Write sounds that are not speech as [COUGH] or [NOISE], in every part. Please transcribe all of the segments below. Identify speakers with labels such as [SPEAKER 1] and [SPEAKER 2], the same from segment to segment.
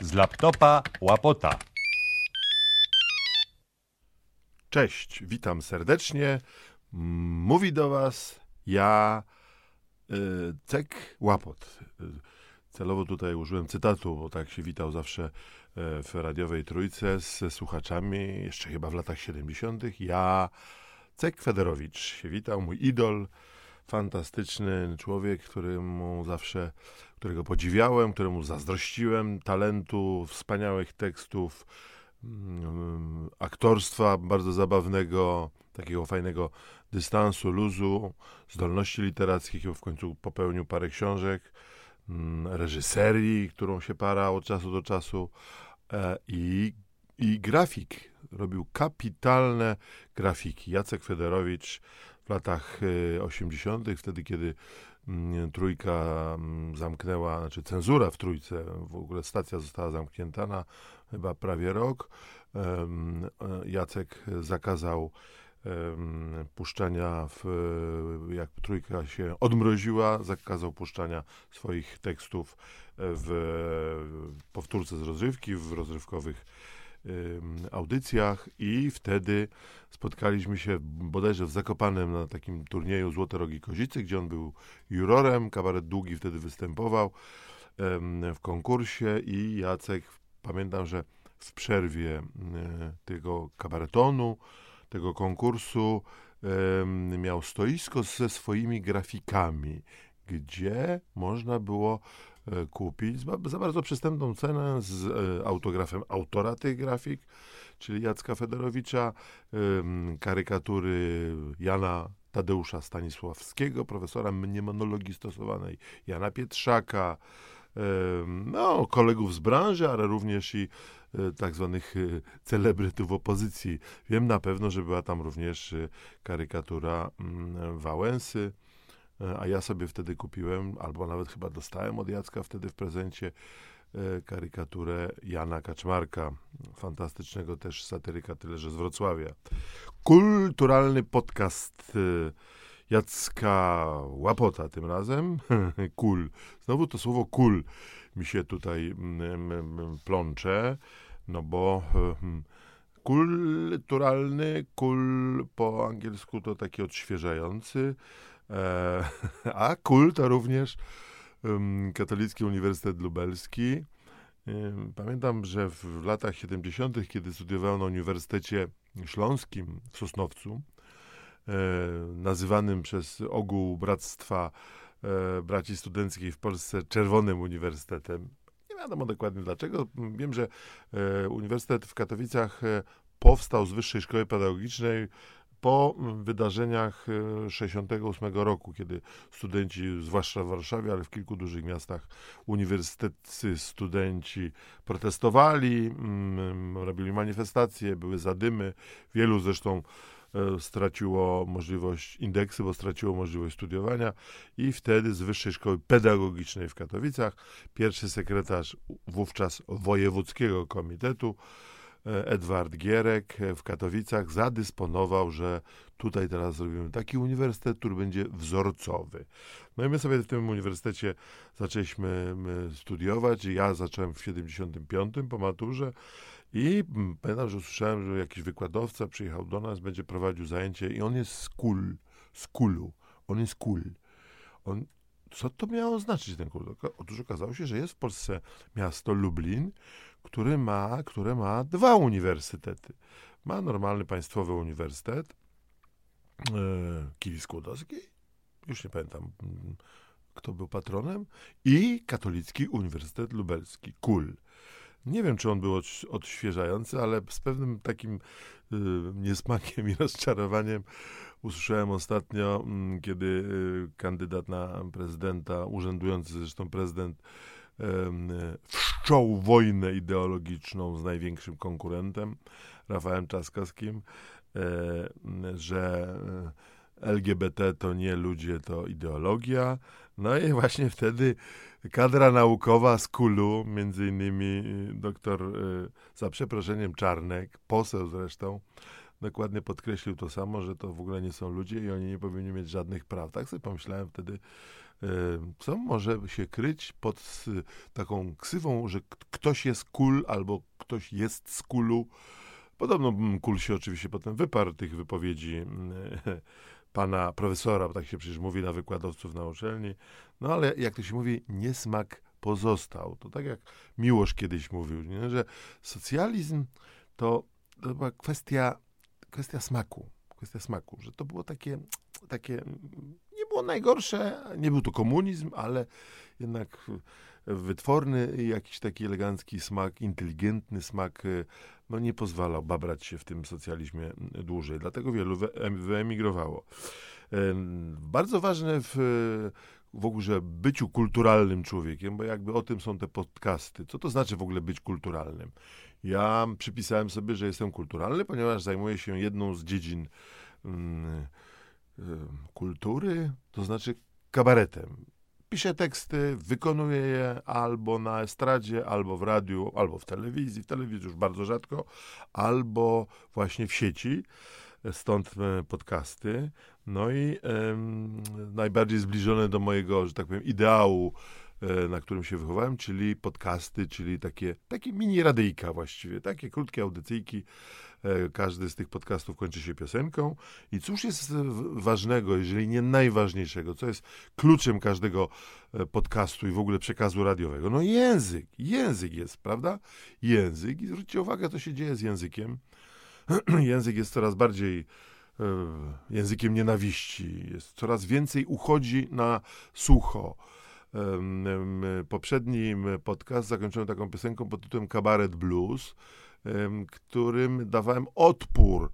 [SPEAKER 1] Z laptopa łapota.
[SPEAKER 2] Cześć, witam serdecznie. Mówi do Was ja, y, Cek Łapot. Celowo tutaj użyłem cytatu, bo tak się witał zawsze e, w radiowej trójce ze słuchaczami, jeszcze chyba w latach 70. Ja, Cek Federowicz się witał, mój idol, fantastyczny człowiek, któremu zawsze, którego podziwiałem, któremu zazdrościłem talentu, wspaniałych tekstów, mm, aktorstwa bardzo zabawnego, takiego fajnego dystansu, luzu, zdolności literackich, w końcu popełnił parę książek, mm, reżyserii, którą się para od czasu do czasu e, i, i grafik. Robił kapitalne grafiki. Jacek Federowicz w latach e, 80., wtedy kiedy mm, trójka mm, zamknęła, znaczy cenzura w trójce, w ogóle stacja została zamknięta na chyba prawie rok. E, Jacek zakazał puszczania, w, jak trójka się odmroziła, zakazał puszczania swoich tekstów w powtórce z rozrywki, w rozrywkowych audycjach i wtedy spotkaliśmy się bodajże w Zakopanem na takim turnieju Złote Rogi Kozicy, gdzie on był jurorem, kabaret Długi wtedy występował w konkursie i Jacek, pamiętam, że w przerwie e, tego kabaretonu, tego konkursu miał stoisko ze swoimi grafikami, gdzie można było kupić za, bardzo przystępną cenę z e, autografem autora tych grafik, czyli Jacka Federowicza, em, karykatury Jana Tadeusza Stanisławskiego, profesora mnemonologii stosowanej, Jana Pietrzaka, no, kolegów z branży, ale również i e, tak zwanych e, celebrytów opozycji. Wiem na pewno, że była tam również e, karykatura Wałęsy, e, a ja sobie wtedy kupiłem, albo nawet chyba dostałem od Jacka wtedy w prezencie e, karykaturę Jana Kaczmarka, fantastycznego też satyryka, tyle że z Wrocławia. Kulturalny podcast e, Jacka Łapota tym razem. [LAUGHS] Kul. Znowu to słowo kul mi się tutaj mm, mm, plącze, no bo hmm, kulturalny, kul po angielsku to taki odświeżający, e, [LAUGHS] a kul to również Katolicki Uniwersytet Lubelski. Pamiętam, że w latach 70., kiedy studiowałem na Uniwersytecie Śląskim w Sosnowcu, e, nazywanym przez ogół Bractwa e, Braci Studenckiej w Polsce Czerwonym Uniwersytetem. Nie wiadomo dokładnie dlaczego. Wiem, że e, Uniwersytet w Katowicach e, powstał z Wyższej Szkoły Pedagogicznej po mm, wydarzeniach e, 68 roku, kiedy studenci, zwłaszcza w Warszawie, ale w kilku dużych miastach, uniwersyteccy studenci protestowali, mm, robili manifestacje, były zadymy. Wielu zresztą e, straciło możliwość indeksy, bo straciło możliwość studiowania i wtedy z Wyższej Szkoły Pedagogicznej w Katowicach pierwszy sekretarz wówczas Wojewódzkiego Komitetu e, Edward Gierek w Katowicach zadysponował, że tutaj teraz zrobimy taki uniwersytet, który będzie wzorcowy. No i my sobie w tym uniwersytecie zaczęliśmy studiować. Ja zacząłem w 75 po maturze i mm, pamiętam, że usłyszałem, że jakiś wykładowca przyjechał do nas, będzie prowadził zajęcie i on jest z kul, z kulu. On jest kul. On, co to miało znaczyć ten kul? Otóż okazało się, że jest w Polsce miasto Lublin, który ma, które ma dwa uniwersytety. Ma normalny państwowy uniwersytet e, Kili już nie pamiętam mm, kto był patronem, i Katolicki Uniwersytet Lubelski, KUL. Nie wiem, czy on był odś- odświeżający, ale z pewnym takim y, niesmakiem i [LAUGHS] rozczarowaniem usłyszałem ostatnio, mm, kiedy y, kandydat na prezydenta, urzędujący zresztą prezydent, wszczął wojnę ideologiczną z największym konkurentem, Rafałem Trzaskowskim, e, że LGBT to nie ludzie, to ideologia. No i właśnie wtedy kadra naukowa z Kulu, między innymi y, doktor, y, za przeproszeniem Czarnek, poseł zresztą, dokładnie podkreślił to samo, że to w ogóle nie są ludzie i oni nie powinni mieć żadnych praw. Tak sobie pomyślałem wtedy, co może się kryć pod taką ksywą, że ktoś jest kul albo ktoś jest z kulu. Podobno mm, kul się oczywiście potem wyparł tych wypowiedzi mm, [LAUGHS] pana profesora, bo tak się przecież mówi na wykładowców na uczelni. No ale jak to się mówi, niesmak pozostał. To tak jak Miłosz kiedyś mówił, nie? że socjalizm to, to była kwestia, kwestia smaku. Kwestia smaku, że to było takie, takie, nie było najgorsze, nie był to komunizm, ale jednak wytworny jakiś taki elegancki smak, inteligentny smak, no nie pozwalał babrać się w tym socjalizmie dłużej. Dlatego wielu wyemigrowało. Bardzo ważne w w ogóle byciu kulturalnym człowiekiem, bo jakby o tym są te podcasty. Co to znaczy w ogóle być kulturalnym? Ja przypisałem sobie, że jestem kulturalny, ponieważ zajmuję się jedną z dziedzin mm, y, kultury, to znaczy kabaretem. Piszę teksty, wykonuję je albo na estradzie, albo w radiu, albo w telewizji. W telewizji już bardzo rzadko, albo właśnie w sieci stąd e, podcasty. No i najbardziej zbliżone do mojego, że tak powiem, ideału, e, na którym się wychowałem, czyli podcasty, czyli takie, takie mini radyjka właściwie, takie krótkie audycyjki. E, każdy z tych podcastów kończy się piosenką. I cóż jest ważnego, jeżeli nie najważniejszego, co jest kluczem każdego podcastu i w ogóle przekazu radiowego? No język. Język jest, prawda? Język. I zwróćcie uwagę, co się dzieje z językiem. [CLEARS THROAT] język jest coraz bardziej e, językiem nienawiści, jest coraz więcej uchodzi na sucho. Poprzedni podcast zakończyłem taką piosenką pod tytułem Kabaret Blues, którym dawałem odpór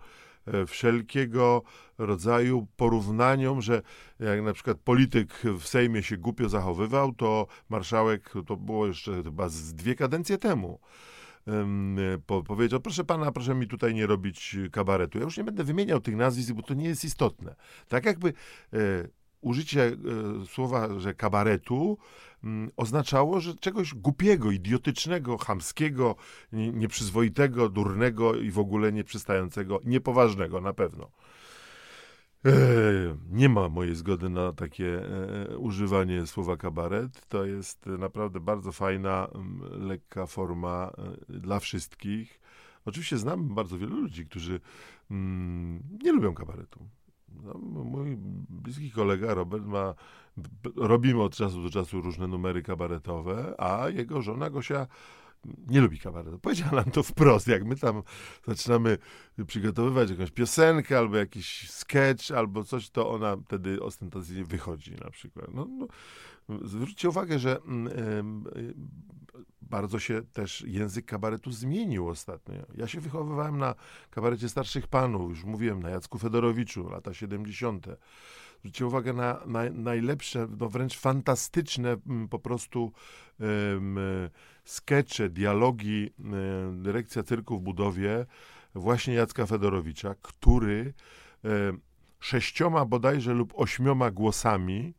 [SPEAKER 2] e, wszelkiego rodzaju porównaniom, że jak na przykład polityk w Sejmie się głupio zachowywał, to marszałek, to było jeszcze chyba z dwie kadencje temu, po, powiedział, proszę pana, proszę mi tutaj nie robić kabaretu. Ja już nie będę wymieniał tych nazwisk, bo to nie jest istotne. Tak jakby e, użycie e, słowa, że kabaretu m, oznaczało, że czegoś głupiego, idiotycznego, chamskiego, nieprzyzwoitego, durnego i w ogóle nieprzystającego, niepoważnego na pewno. E, nie ma mojej zgody na takie e, używanie słowa kabaret. To jest naprawdę bardzo fajna, lekka forma dla wszystkich. Oczywiście znam bardzo wielu ludzi, którzy mm, nie lubią kabaretu. No, mój bliski kolega Robert ma, robimy od czasu do czasu różne numery kabaretowe, a jego żona Gosia nie lubi kabaretu. Powiedziała nam to wprost, jak my tam zaczynamy przygotowywać jakąś piosenkę, albo jakiś sketch, albo coś, to ona wtedy ostentacyjnie wychodzi na przykład. No, no, zwróćcie uwagę, że y, bardzo się też język kabaretu zmienił ostatnio. Ja się wychowywałem na kabarecie starszych panów, już mówiłem, na Jacku Fedorowiczu, lata 70. Zwróćcie uwagę na, na najlepsze, no wręcz fantastyczne po prostu um, skecze, dialogi, um, dyrekcja cyrku w budowie właśnie Jacka Fedorowicza, który sześcioma bodajże lub ośmioma głosami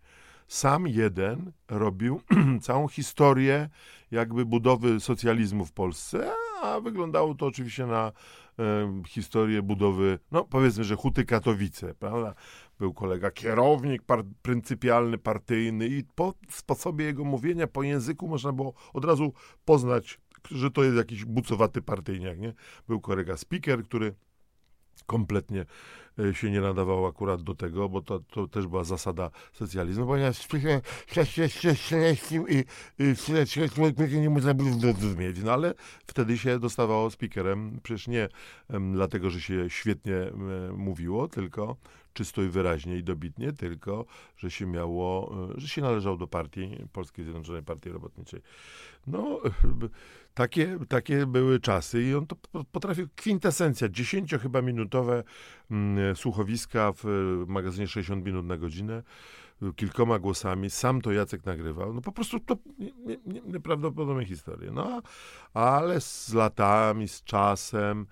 [SPEAKER 2] sam jeden robił [CLEARS THROAT] całą historię jakby budowy socjalizmu w Polsce, a wyglądało to oczywiście na e, historię budowy, no powiedzmy, że Huty Katowice, prawda? Był kolega kierownik par pryncypialny, partyjny i po sposobie jego mówienia, po języku można było od razu poznać, że to jest jakiś bucowaty partyjniak, nie? Był kolega speaker, który kompletnie się nie nadawał akurat do tego, bo to, to też była zasada socjalizmu, ponieważ i nie można było zrozumieć, no ale wtedy się dostawało speakerem, przecież nie dlatego, że się świetnie mówiło, tylko czysto i wyraźnie i dobitnie, tylko że się miało, e, że się należał do partii, Polskiej Zjednoczonej Partii Robotniczej. No, takie, takie były czasy i on to potrafił, kwintesencja, 10 chyba minutowe mm, słuchowiska w magazynie 60 minut na godzinę, kilkoma głosami, sam to Jacek nagrywał, no po prostu to nieprawdopodobne historie, no, ale z latami, z czasem,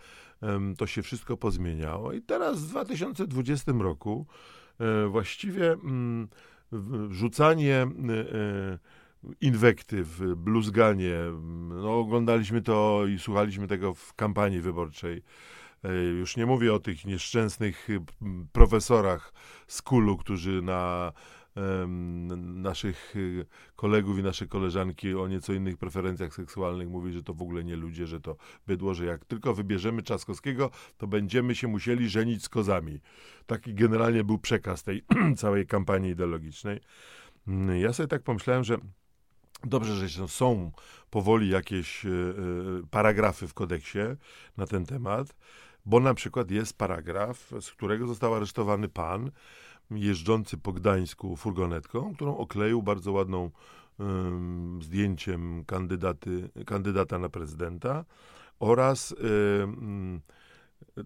[SPEAKER 2] to się wszystko pozmieniało. I teraz w 2020 roku e, właściwie mm, rzucanie e, e, inwektyw, bluzganie, no oglądaliśmy to i słuchaliśmy tego w kampanii wyborczej. Już nie mówię o tych nieszczęsnych profesorach z kulu, którzy na naszych y, kolegów i nasze koleżanki o nieco innych preferencjach seksualnych mówi, że to w ogóle nie ludzie, że to bydło, że jak tylko wybierzemy Trzaskowskiego, to będziemy się musieli żenić z kozami. Taki generalnie był przekaz tej [CLEARS THROAT] całej kampanii ideologicznej. Mm, Ja sobie tak pomyślałem, że dobrze, że są powoli jakieś e, e, paragrafy w kodeksie na ten temat, bo na przykład jest paragraf, z którego został aresztowany pan jeżdżący po Gdańsku furgonetką, którą okleił bardzo ładną em, zdjęciem kandydaty, kandydata na prezydenta oraz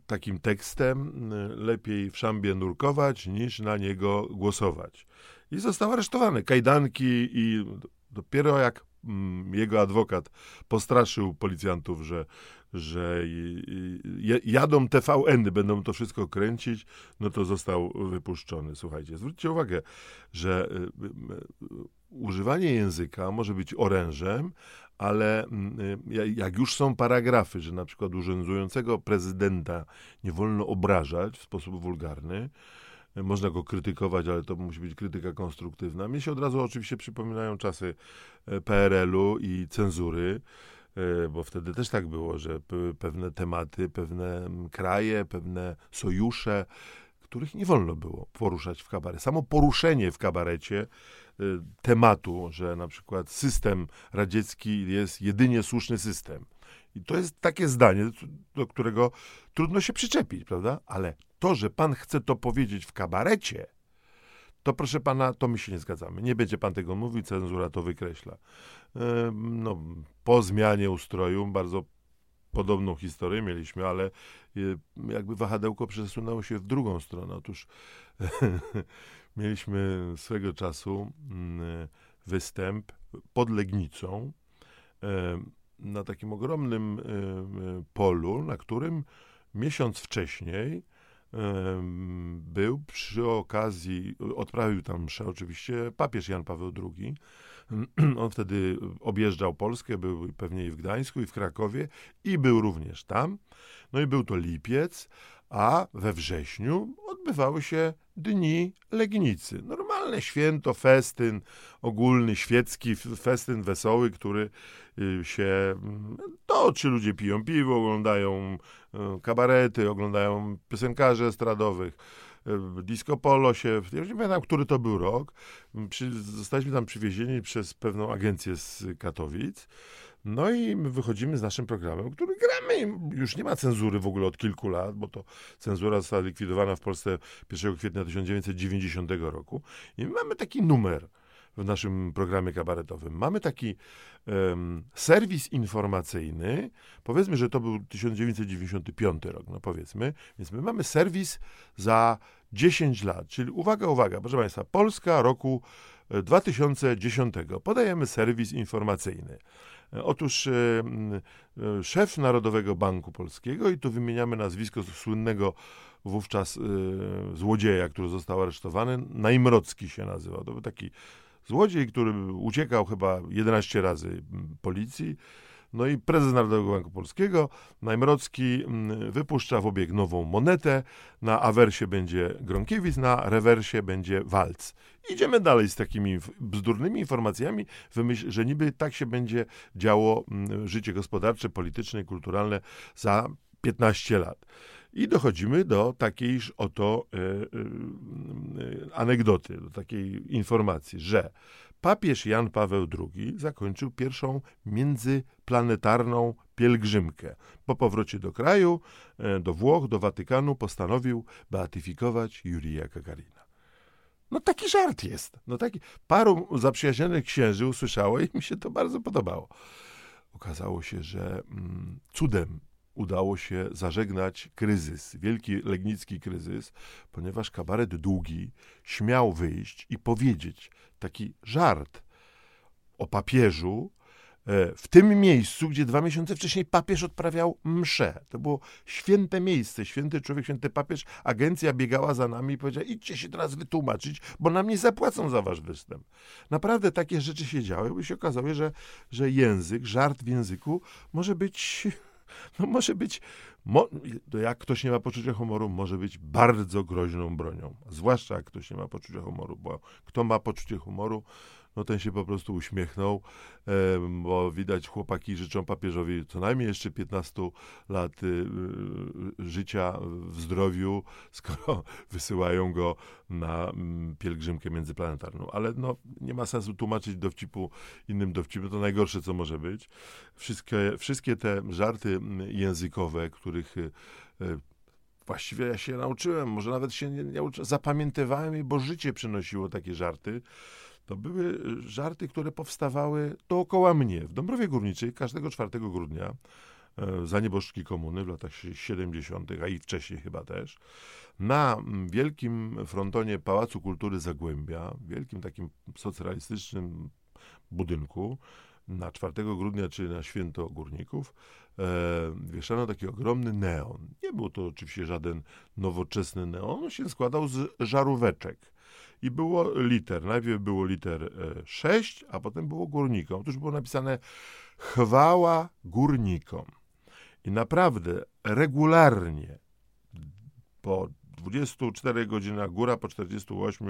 [SPEAKER 2] takim tekstem lepiej w szambie nurkować niż na niego głosować. I został aresztowany. Kajdanki i dopiero jak mm, jego adwokat postraszył policjantów, że, że jadą TVN, będą to wszystko kręcić, no to został wypuszczony. Słuchajcie, zwróćcie uwagę, że y, y, y, używanie języka może być orężem, ale ja- jak już są paragrafy, że na przykład urzędującego prezydenta nie wolno obrażać w sposób wulgarny, można go krytykować, ale to musi być krytyka konstruktywna. Mnie się od razu oczywiście przypominają czasy PRL-u i cenzury, bo wtedy też tak było, że były pewne tematy, pewne kraje, pewne sojusze, których nie wolno było poruszać w kabarecie. Samo poruszenie w kabarecie y, tematu, że na przykład system radziecki jest jedynie słuszny system. I to jest takie zdanie, do którego trudno się przyczepić, prawda? Ale to, że pan chce to powiedzieć w kabarecie, to proszę pana, to my się nie zgadzamy. Nie będzie pan tego mówił, cenzura to wykreśla. No, po zmianie ustroju bardzo podobną historię mieliśmy, ale y, jakby wahadełko przesunęło się w drugą stronę. Otóż [LAUGHS] mieliśmy swego czasu mm, występ pod Legnicą na takim ogromnym polu, na którym miesiąc wcześniej był przy okazji, odprawił tam mszę oczywiście papież Jan Paweł II. [CLEARS THROAT] On wtedy objeżdżał Polskę, był pewnie i w Gdańsku, i w Krakowie, i był również tam. No i był to lipiec, a we wrześniu odbywały się Dni Legnicy. Normalne święto, festyn ogólny, świecki festyn wesoły, który y, się mm, toczy. Ludzie piją piwo, oglądają y, kabarety, oglądają piosenkarzy estradowych. Disco polo się, już nie pamiętam, który to był rok. Przy, zostaliśmy tam przywiezieni przez pewną agencję z Katowic. No i my wychodzimy z naszym programem, który gramy. Już nie ma cenzury w ogóle od kilku lat, bo to cenzura została likwidowana w Polsce 1 kwietnia 1990 roku. I my mamy taki numer w naszym programie kabaretowym. Mamy taki em, serwis informacyjny. Powiedzmy, że to był 1995 rok, no powiedzmy. Więc my mamy serwis za 10 lat. Czyli uwaga, uwaga, proszę Państwa, Polska roku e, 2010. Podajemy serwis informacyjny. E, Otóż e, e, szef Narodowego Banku Polskiego, i tu wymieniamy nazwisko słynnego wówczas e, złodzieja, który został aresztowany, Najmrocki się nazywał. To był taki złodziej, który uciekał chyba 11 razy m, policji. No i prezes Narodowego Banku Polskiego, Najmrocki, m, wypuszcza w obieg nową monetę. Na awersie będzie Gronkiewicz, na rewersie będzie Walc. Idziemy dalej z takimi bzdurnymi informacjami, wymyśl, że niby tak się będzie działo mm, życie gospodarcze, polityczne i kulturalne za 15 lat. I dochodzimy do takiejż oto e, e, e, anegdoty, do takiej informacji, że papież Jan Paweł II zakończył pierwszą międzyplanetarną pielgrzymkę. Po powrocie do kraju, do Włoch, do Watykanu postanowił beatyfikować Jurija Gagarina. No taki żart jest. No taki. Paru zaprzyjaźnionych księży usłyszało i mi się to bardzo podobało. Okazało się, że mm, cudem udało się zażegnać kryzys, wielki legnicki kryzys, ponieważ kabaret długi śmiał wyjść i powiedzieć taki żart o papieżu e, w tym miejscu, gdzie dwa miesiące wcześniej papież odprawiał mszę. To było święte miejsce, święty człowiek, święty papież. Agencja biegała za nami i powiedziała, idźcie się teraz wytłumaczyć, bo nam nie zapłacą za wasz występ. Naprawdę takie rzeczy się działy, bo się okazało, że, że język, żart w języku może być no może być, mo, jak ktoś nie ma poczucia humoru, może być bardzo groźną bronią. Zwłaszcza jak ktoś nie ma poczucia humoru, bo kto ma poczucie humoru, no ten się po prostu uśmiechnął, bo widać chłopaki życzą papieżowi co najmniej jeszcze 15 lat y, y, życia w zdrowiu, [LAUGHS] skoro wysyłają go na mm, pielgrzymkę międzyplanetarną. Ale no, nie ma sensu tłumaczyć dowcipu innym dowcipem, to najgorsze, co może być. Wszystkie, wszystkie te żarty mm, językowe, których y, właściwie ja się nauczyłem, może nawet się nie, nie zapamiętywałem bo życie przynosiło takie żarty to były żarty, które powstawały dookoła mnie. W Dąbrowie Górniczej każdego 4 grudnia e, za nieboszczki komuny w latach 70., a i wcześniej chyba też, na wielkim frontonie Pałacu Kultury Zagłębia, wielkim takim socjalistycznym budynku, na 4 grudnia, czyli na święto górników, e, wieszano taki ogromny neon. Nie był to oczywiście żaden nowoczesny neon, on się składał z żaróweczek i było liter. Najpierw było liter 6, e, a potem było górnikom. Otóż było napisane chwała górnikom. I naprawdę regularnie po 24 godzinach, góra po 48,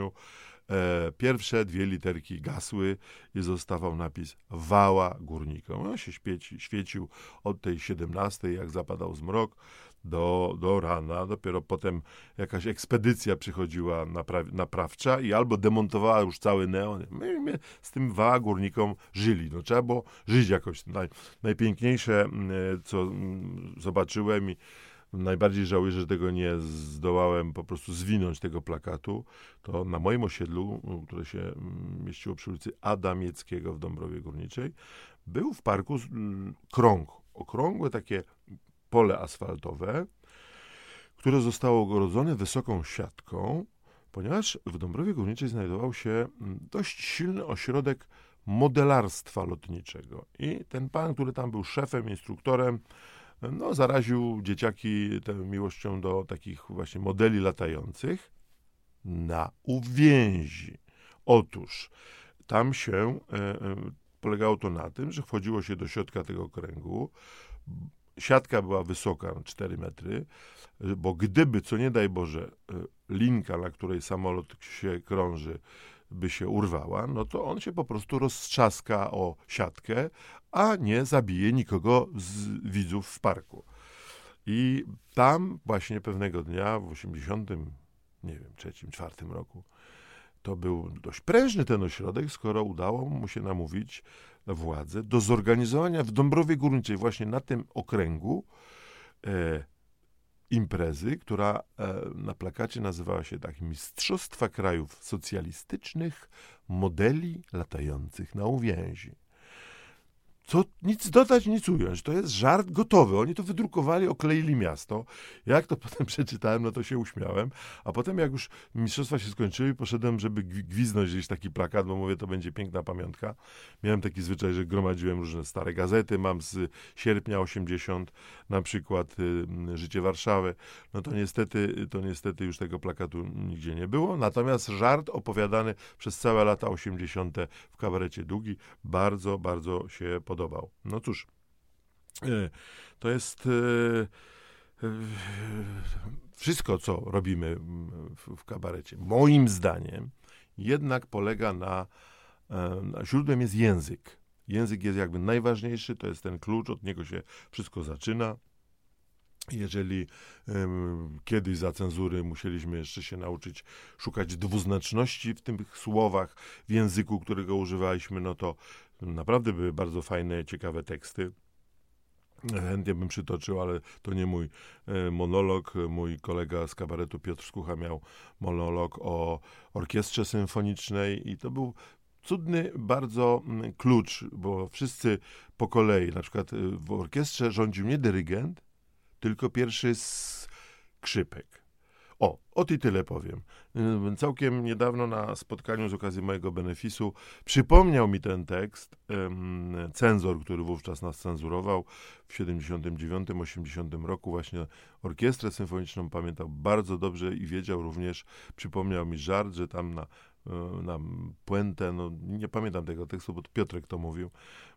[SPEAKER 2] e, pierwsze dwie literki gasły i zostawał napis wała górnikom. On się świeci, świecił od tej 17, jak zapadał zmrok, do, do rana. Dopiero potem jakaś ekspedycja przychodziła napraw, naprawcza i albo demontowała już cały neon. My, my z tym wała górnikom żyli. No, trzeba było żyć jakoś. Naj, najpiękniejsze, co zobaczyłem i najbardziej żałuję, że tego nie zdołałem po prostu zwinąć tego plakatu, to na moim osiedlu, które się mieściło przy ulicy Adamieckiego w Dąbrowie Górniczej, był w parku krąg, okrągłe takie pole asfaltowe, które zostało ogrodzone wysoką siatką, ponieważ w Dąbrowie Górniczej znajdował się dość silny ośrodek modelarstwa lotniczego. I ten pan, który tam był szefem, instruktorem, no, zaraził dzieciaki tą miłością do takich właśnie modeli latających na uwięzi. Otóż tam się e, e, polegało to na tym, że wchodziło się do środka tego kręgu. Siatka była wysoka, 4 metry, bo gdyby, co nie daj Boże, e, linka, na której samolot się krąży, by się urwała, no to on się po prostu roztrzaska o siatkę, a nie zabije nikogo z widzów w parku. I tam właśnie pewnego dnia w 80, nie wiem, trzecim, czwartym roku, to był dość prężny ten ośrodek, skoro udało mu się namówić władzę do zorganizowania w Dąbrowie Górniczej, właśnie na tym okręgu, e, imprezy, która e, na plakacie nazywała się tak Mistrzostwa Krajów Socjalistycznych Modeli Latających na Uwięzi. Co nic dodać, nic ująć. To jest żart gotowy. Oni to wydrukowali, okleili miasto. Jak to [LAUGHS] potem przeczytałem, no to się uśmiałem. A potem, jak już mistrzostwa się skończyły, poszedłem, żeby gwiznąć gdzieś taki plakat, bo mówię, to będzie piękna pamiątka. Miałem taki zwyczaj, że gromadziłem różne stare gazety. Mam z sierpnia 80 na przykład y, Życie Warszawy. No to niestety, to niestety już tego plakatu nigdzie nie było. Natomiast żart opowiadany przez całe lata 80 w kabarecie Długi bardzo, bardzo się podobał podobał. No cóż, e, to jest e, e, wszystko, co robimy w kabarecie. Moim zdaniem jednak polega na, na źródłem jest język. Język jest jakby najważniejszy, to jest ten klucz, od niego się wszystko zaczyna. Jeżeli um, kiedyś za cenzury musieliśmy jeszcze się nauczyć szukać dwuznaczności w tych słowach, w języku, którego używaliśmy, no to naprawdę były bardzo fajne, ciekawe teksty. Chętnie bym przytoczył, ale to nie mój e, monolog. Mój kolega z kabaretu Piotr Skucha miał monolog o orkiestrze symfonicznej i to był cudny bardzo klucz, bo wszyscy po kolei, na przykład e, w orkiestrze rządził nie dyrygent, tylko pierwszy skrzypek. O, o i tyle powiem. Całkiem niedawno na spotkaniu z okazji mojego benefisu przypomniał mi ten tekst cenzor, który wówczas nas cenzurował w 79-80 roku. Właśnie orkiestrę symfoniczną pamiętał bardzo dobrze i wiedział również, przypomniał mi żart, że tam na, na puentę, no nie pamiętam tego tekstu, bo to Piotrek to mówił,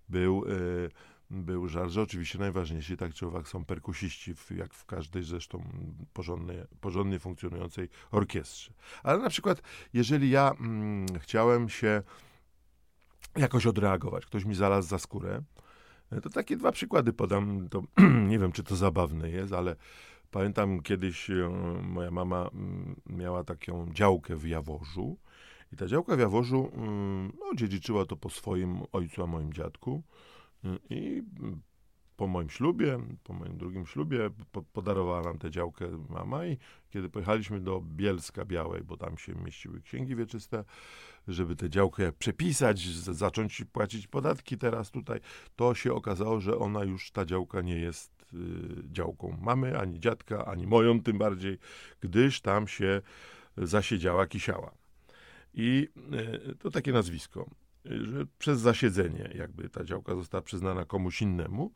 [SPEAKER 2] był... Y, był żart, że oczywiście najważniejsi tak czy owak są perkusiści, jak w każdej zresztą porządnej, porządnie funkcjonującej orkiestrze. Ale na przykład, jeżeli ja mm, chciałem się jakoś odreagować, ktoś mi zalazł za skórę, to takie dwa przykłady podam. To [CLEARS THROAT] nie wiem, czy to zabawne jest, ale pamiętam kiedyś e, moja mama mm, miała taką działkę w Jaworzu. I ta działka w Jaworzu mm, no, dziedziczyła to po swoim ojcu, a moim dziadku. I po moim ślubie, po moim drugim ślubie po, podarowała nam tę działkę mama i kiedy pojechaliśmy do Bielska Białej, bo tam się mieściły księgi wieczyste, żeby tę działkę przepisać, z, zacząć płacić podatki teraz tutaj, to się okazało, że ona już, ta działka nie jest y, działką mamy, ani dziadka, ani moją tym bardziej, gdyż tam się zasiedziała Kisiała. I y, to takie nazwisko że przez zasiedzenie jakby ta działka została przyznana komuś innemu.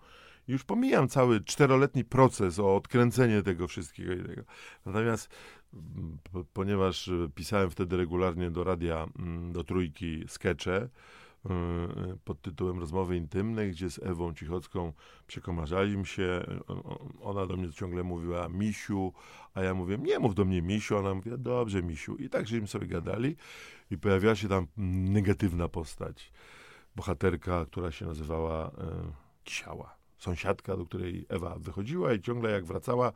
[SPEAKER 2] Już pomijam cały czteroletni proces o odkręcenie tego wszystkiego i tego. Natomiast mm, ponieważ pisałem wtedy regularnie do radia, mm, do trójki skecze, pod tytułem Rozmowy intymne, gdzie z Ewą Cichocką przekomarzaliśmy się. Ona do mnie ciągle mówiła Misiu, a ja mówię, nie mów do mnie Misiu. Ona mówi, dobrze Misiu. I tak żeśmy sobie gadali i pojawiała się tam negatywna postać. Bohaterka, która się nazywała e, Kisiała sąsiadka, do której Ewa wychodziła i ciągle jak wracała,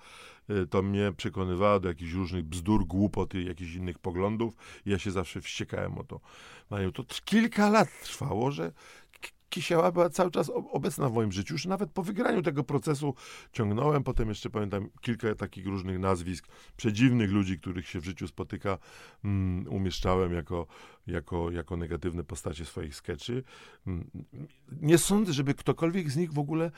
[SPEAKER 2] y, to mnie przekonywała do jakichś różnych bzdur, głupot i jakichś innych poglądów. I ja się zawsze wściekałem o to. Mają to kilka lat trwało, że Kisiała była cały czas obecna w moim życiu. Już nawet po wygraniu tego procesu ciągnąłem. Potem jeszcze pamiętam kilka takich różnych nazwisk, przedziwnych ludzi, których się w życiu spotyka, um, umieszczałem jako, jako, jako negatywne postacie swoich skeczy. Um, nie sądzę, żeby ktokolwiek z nich w ogóle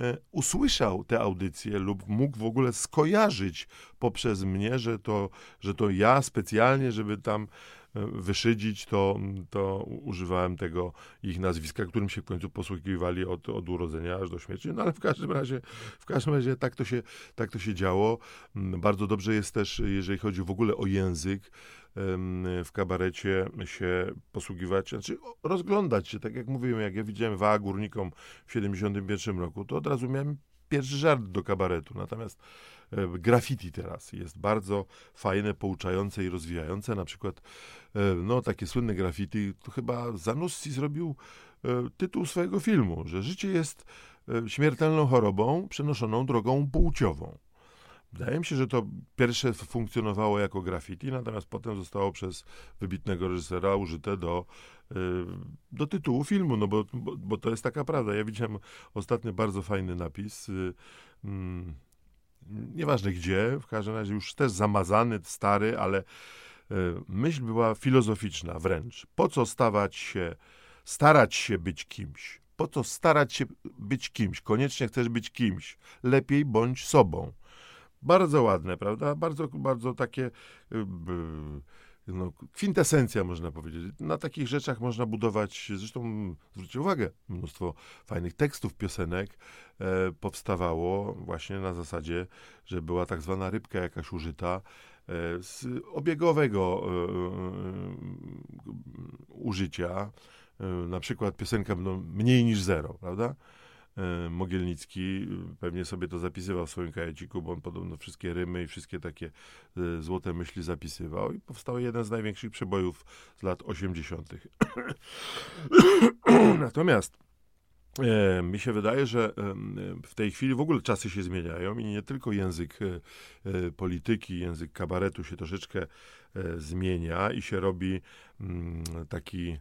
[SPEAKER 2] e, usłyszał te audycje lub mógł w ogóle skojarzyć poprzez mnie, że to, że to ja specjalnie, żeby tam wyszydzić, to, to używałem tego ich nazwiska, którym się w końcu posługiwali od, od urodzenia aż do śmierci. No ale w każdym razie, w każdym razie tak to się, tak to się działo. Mm, bardzo dobrze jest też, jeżeli chodzi w ogóle o język, w kabarecie się posługiwać, znaczy rozglądać się, tak jak mówiłem, jak ja widziałem Waa Górnikom w 71 roku, to od razu miałem pierwszy żart do kabaretu. Natomiast e, graffiti teraz jest bardzo fajne, pouczające i rozwijające. Na przykład, e, no takie słynne graffiti, to chyba Zanussi zrobił e, tytuł swojego filmu, że życie jest śmiertelną chorobą przenoszoną drogą płciową. Wydaje mi się, że to pierwsze funkcjonowało jako graffiti, natomiast potem zostało przez wybitnego reżysera użyte do, y, do tytułu filmu, no bo, bo, bo to jest taka prawda. Ja widziałem ostatnio bardzo fajny napis. Y, mm, nieważne gdzie, w każdym razie już też zamazany, stary, ale y, myśl była filozoficzna wręcz. Po co stawać się, starać się być kimś? Po co starać się być kimś? Koniecznie chcesz być kimś. Lepiej bądź sobą. Bardzo ładne, prawda? Bardzo, bardzo takie y, no, kwintesencja, można powiedzieć. Na takich rzeczach można budować, zresztą zwróćcie uwagę, mnóstwo fajnych tekstów, piosenek e, powstawało właśnie na zasadzie, że była tak zwana rybka jakaś użyta e, z obiegowego e, e użycia. E, na przykład piosenka no, mniej niż zero, prawda? E, Mogielnicki pewnie sobie to zapisywał w swoim kajeciku, bo on podobno wszystkie rymy i wszystkie takie e, złote myśli zapisywał i powstał jeden z największych przebojów z lat 80. [COUGHS] Natomiast e, mi się wydaje, że w tej chwili w ogóle czasy się zmieniają i nie tylko język polityki, język kabaretu się troszeczkę zmienia i się robi mm, taki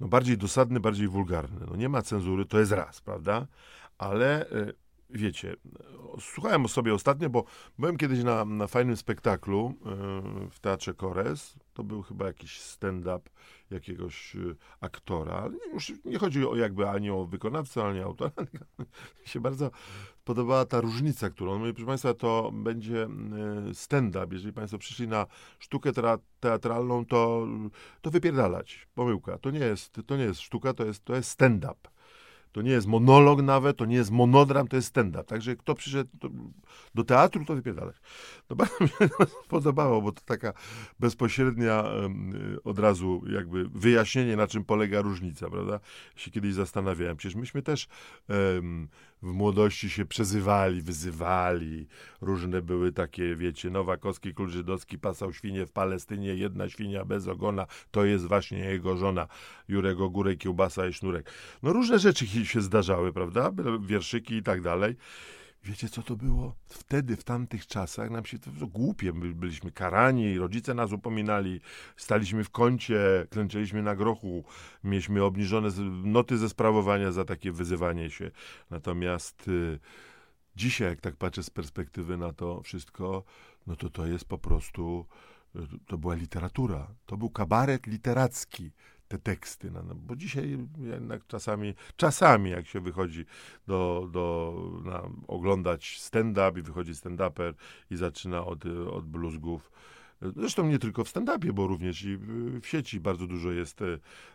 [SPEAKER 2] no bardziej dosadny, bardziej wulgarny. No nie ma cenzury, to jest raz, prawda? Ale y, wiecie, słuchałem o sobie ostatnio, bo byłem kiedyś na, na fajnym spektaklu y, w Teatrze Kores. To był chyba jakiś stand-up jakiegoś y, aktora. Już nie chodzi o jakby ani o wykonawcę, ani o autora. [LAUGHS] Mi się bardzo podobała ta różnica, którą mówi, proszę Państwa, to będzie y, stand-up. Jeżeli Państwo przyszli na sztukę teatralną, to, to wypierdalać. Pomyłka. To nie jest, to nie jest sztuka, to jest, to jest stand-up to nie jest monolog nawet, to nie jest monodram, to jest stand-up. Także kto przyszedł do, do teatru, to wypierdalać. No bardzo mi się [LAUGHS] podobało, bo to taka bezpośrednia y, od razu jakby wyjaśnienie, na czym polega różnica, prawda? Się kiedyś zastanawiałem. Przecież myśmy też w młodości się przezywali, wyzywali. Różne były takie, wiecie, Nowakowski, Król Żydowski pasał świnie w Palestynie, jedna świnia bez ogona, to jest właśnie jego żona. Jurek Ogórek, kiełbasa i sznurek. No różne rzeczy się zdarzały, prawda? Wierszyki i tak dalej. Wiecie, co to było? Wtedy, w tamtych czasach, nam się to, głupie. My byliśmy karani, rodzice nas upominali, staliśmy w kącie, klęczeliśmy na grochu, mieliśmy obniżone noty ze sprawowania za takie wyzywanie się. Natomiast y, dzisiaj, jak tak patrzę z perspektywy na to wszystko, no to to jest po prostu, y, to była literatura. To był kabaret literacki te teksty. No, no, bo dzisiaj jednak czasami, czasami jak się wychodzi do, do na, oglądać stand-up i wychodzi stand-uper i zaczyna od, od bluzgów. Zresztą nie tylko w stand-upie, bo również i w sieci bardzo dużo jest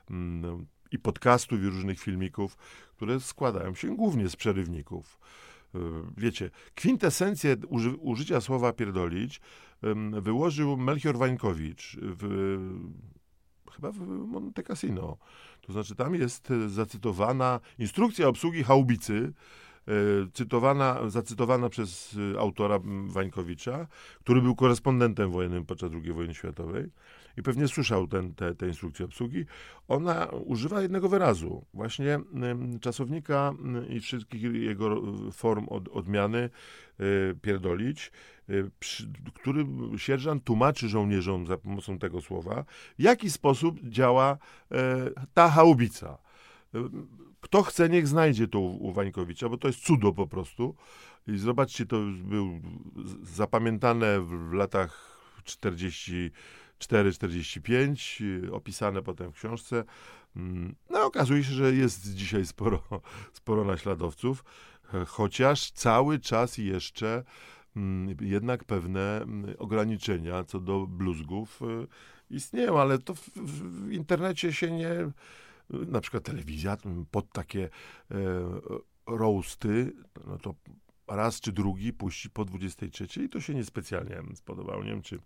[SPEAKER 2] mm, i podcastów, i różnych filmików, które składają się głównie z przerywników. E, wiecie, kwintesencję uży, użycia słowa pierdolić wyłożył Melchior Wańkowicz w chyba w Monte Cassino. To znaczy tam jest e, zacytowana instrukcja obsługi haubicy, e, cytowana, zacytowana przez e, autora Wańkowicza, który był korespondentem wojennym podczas II wojny światowej i pewnie słyszał ten, te, te instrukcje obsługi, ona używa jednego wyrazu, właśnie czasownika mm, i wszystkich jego e, form od, odmiany e, pierdolić, e, przy, który sierżant tłumaczy żołnierzom za pomocą tego słowa, w jaki sposób działa ta haubica. Kto chce, niech znajdzie to u, u Wańkowicza, bo to jest cudo po prostu. I zobaczcie, to był zapamiętane w latach 40 4,45, y, opisane potem w książce. Mm, no, okazuje się, że jest dzisiaj sporo, [LAUGHS] sporo naśladowców, e, chociaż cały czas jeszcze mm, jednak pewne mm, ograniczenia co do bluzgów y, istnieją, ale to w, w internecie się nie. Na przykład telewizja pod takie e, roasty, no to raz czy drugi puści po 23 i to się niespecjalnie spodobało. Nie wiem, czy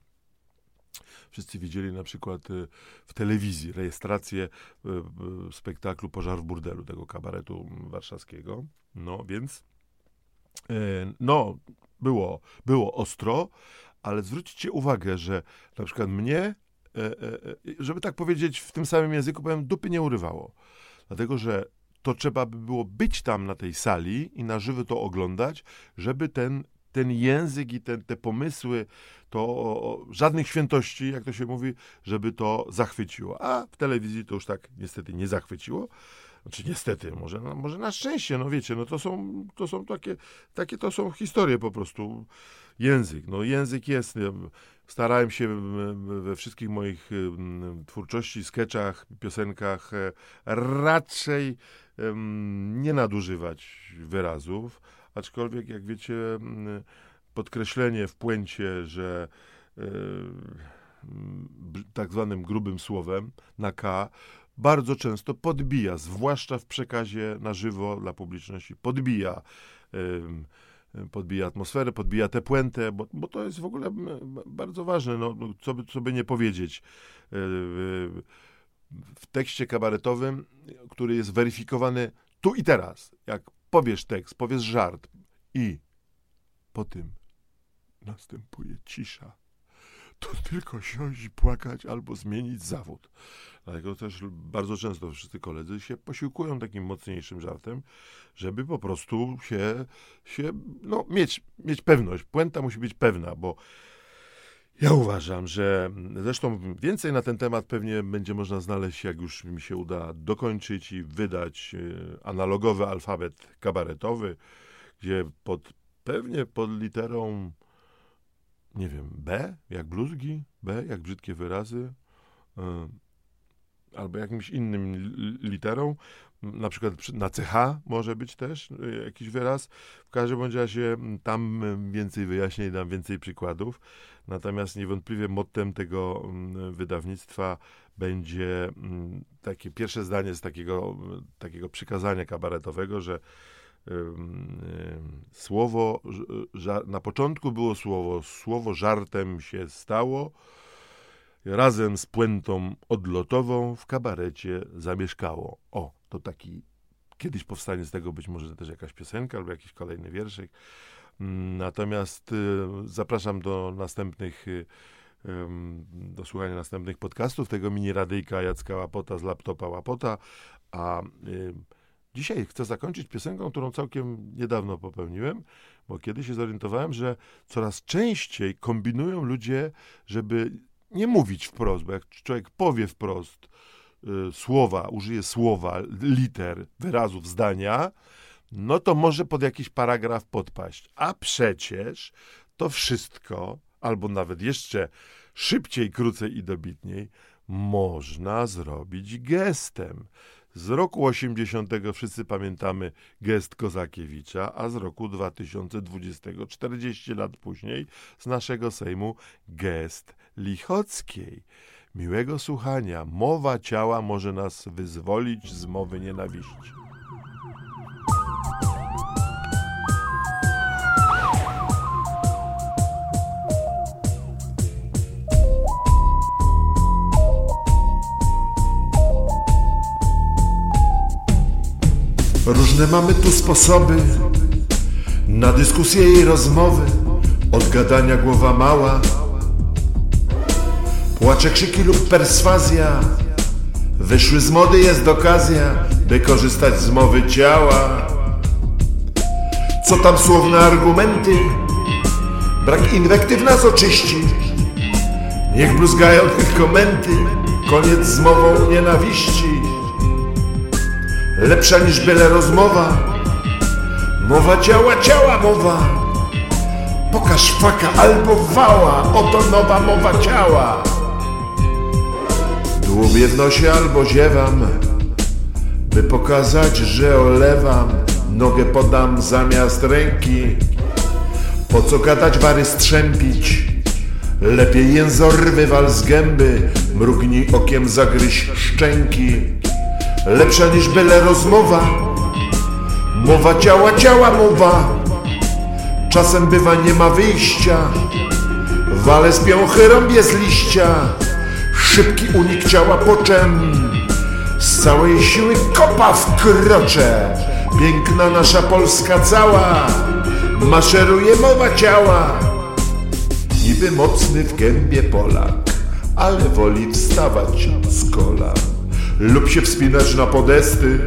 [SPEAKER 2] Wszyscy widzieli na przykład y, w telewizji rejestrację y, spektaklu Pożar w burdelu, tego kabaretu warszawskiego. No więc, no, było, było ostro, ale zwróćcie uwagę, że na przykład mnie, żeby tak powiedzieć w tym samym języku, powiem, dupy nie urywało. Dlatego, że to trzeba by było być tam na tej sali i na żywo to oglądać, żeby ten, ten język i te pomysły, to żadnych świętości, jak to się mówi, żeby to zachwyciło. A w telewizji to już tak niestety nie zachwyciło. Znaczy niestety, może, no, może na szczęście, no wiecie, no to są, to są takie, takie to są historie po prostu. Język, no język jest. Starałem się we wszystkich moich twórczości, sketchach, piosenkach e, raczej nie nadużywać wyrazów, aczkolwiek jak wiecie, podkreślenie w puencie, że e, tak zwanym grubym słowem na K bardzo często podbija, zwłaszcza w przekazie na żywo dla publiczności, podbija podbija atmosferę, podbija tę puentę, bo, bo to jest w ogóle bardzo ważne, no, no, co, by, co by nie powiedzieć. E, w tekście kabaretowym, który jest weryfikowany tu i teraz, jak powiesz tekst, powiesz żart i po tym następuje cisza to tylko siąść i płakać albo zmienić zawód. Dlatego też bardzo często wszyscy koledzy się posiłkują takim mocniejszym żartem, żeby po prostu się, się no, mieć, mieć pewność. Puenta musi być pewna, bo ja uważam, że zresztą więcej na ten temat pewnie będzie można znaleźć, jak już mi się uda dokończyć i wydać e, analogowy alfabet kabaretowy, gdzie pod, pewnie pod literą nie wiem, B jak bluzgi, B jak brzydkie wyrazy, e, albo jakimś innym literą, na przykład na CH może być też y, jakiś wyraz. W każdym bądź razie tam więcej wyjaśnień, dam więcej przykładów. Natomiast niewątpliwie mottem tego wydawnictwa będzie takie pierwsze zdanie z takiego, takiego przykazania kabaretowego, że słowo, na początku było słowo, słowo żartem się stało, razem z puentą odlotową w kabarecie zamieszkało. O, to taki, kiedyś powstanie z tego być może też jakaś piosenka albo jakiś kolejny wierszyk. Mm, natomiast y, zapraszam do następnych, y, do słuchania następnych podcastów tego mini radyjka Jacka Łapota z laptopa Łapota, a y, dzisiaj chcę zakończyć piosenką, którą całkiem niedawno popełniłem, bo kiedyś się zorientowałem, że coraz częściej kombinują ludzie, żeby nie mówić wprost, bo jak człowiek powie wprost słowa, użyje słowa, liter, wyrazów, zdania, no to może pod jakiś paragraf podpaść. A przecież to wszystko, albo nawet jeszcze szybciej, krócej i dobitniej, można zrobić gestem. Z roku 80 wszyscy pamiętamy gest Kozakiewicza, a z roku 2020, 40 lat później, z naszego Sejmu gest Lichockiej. Miłego słuchania. Mowa ciała może nas wyzwolić z mowy nienawiści.
[SPEAKER 3] Różne mamy tu sposoby na dyskusje i rozmowy. Od gadania głowa mała, płacze krzyki lub perswazja. Wyszły z mody jest okazja, by korzystać z mowy ciała. Co tam słowne argumenty? Brak inwektyw nas oczyści. Niech bluzgają tylko komenty, koniec z mową nienawiści lepsza niż byle rozmowa. Mowa ciała, ciała mowa. Pokaż faka albo wała, oto nowa mowa ciała. Dłubię w nosie albo ziewam, by pokazać, że olewam. Nogę podam zamiast ręki. Po co gadać, wary strzępić? Lepiej jęzor wywal z gęby, mrugnij okiem, zagryź szczęki lepsza niż byle rozmowa. Mowa ciała, ciała mowa. Czasem bywa nie ma wyjścia. Wale z piąchy rąbie z liścia. Szybki unik ciała poczem. Z całej siły kopa w krocze. Piękna nasza Polska cała. Maszeruje mowa ciała. Niby mocny w gębie Polak, ale woli wstawać z kolan lub się wspinać na podesty,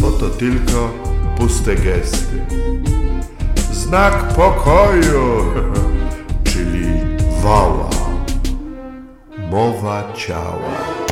[SPEAKER 3] bo to tylko puste gesty. Znak pokoju, [LAUGHS] czyli wała, mowa ciała.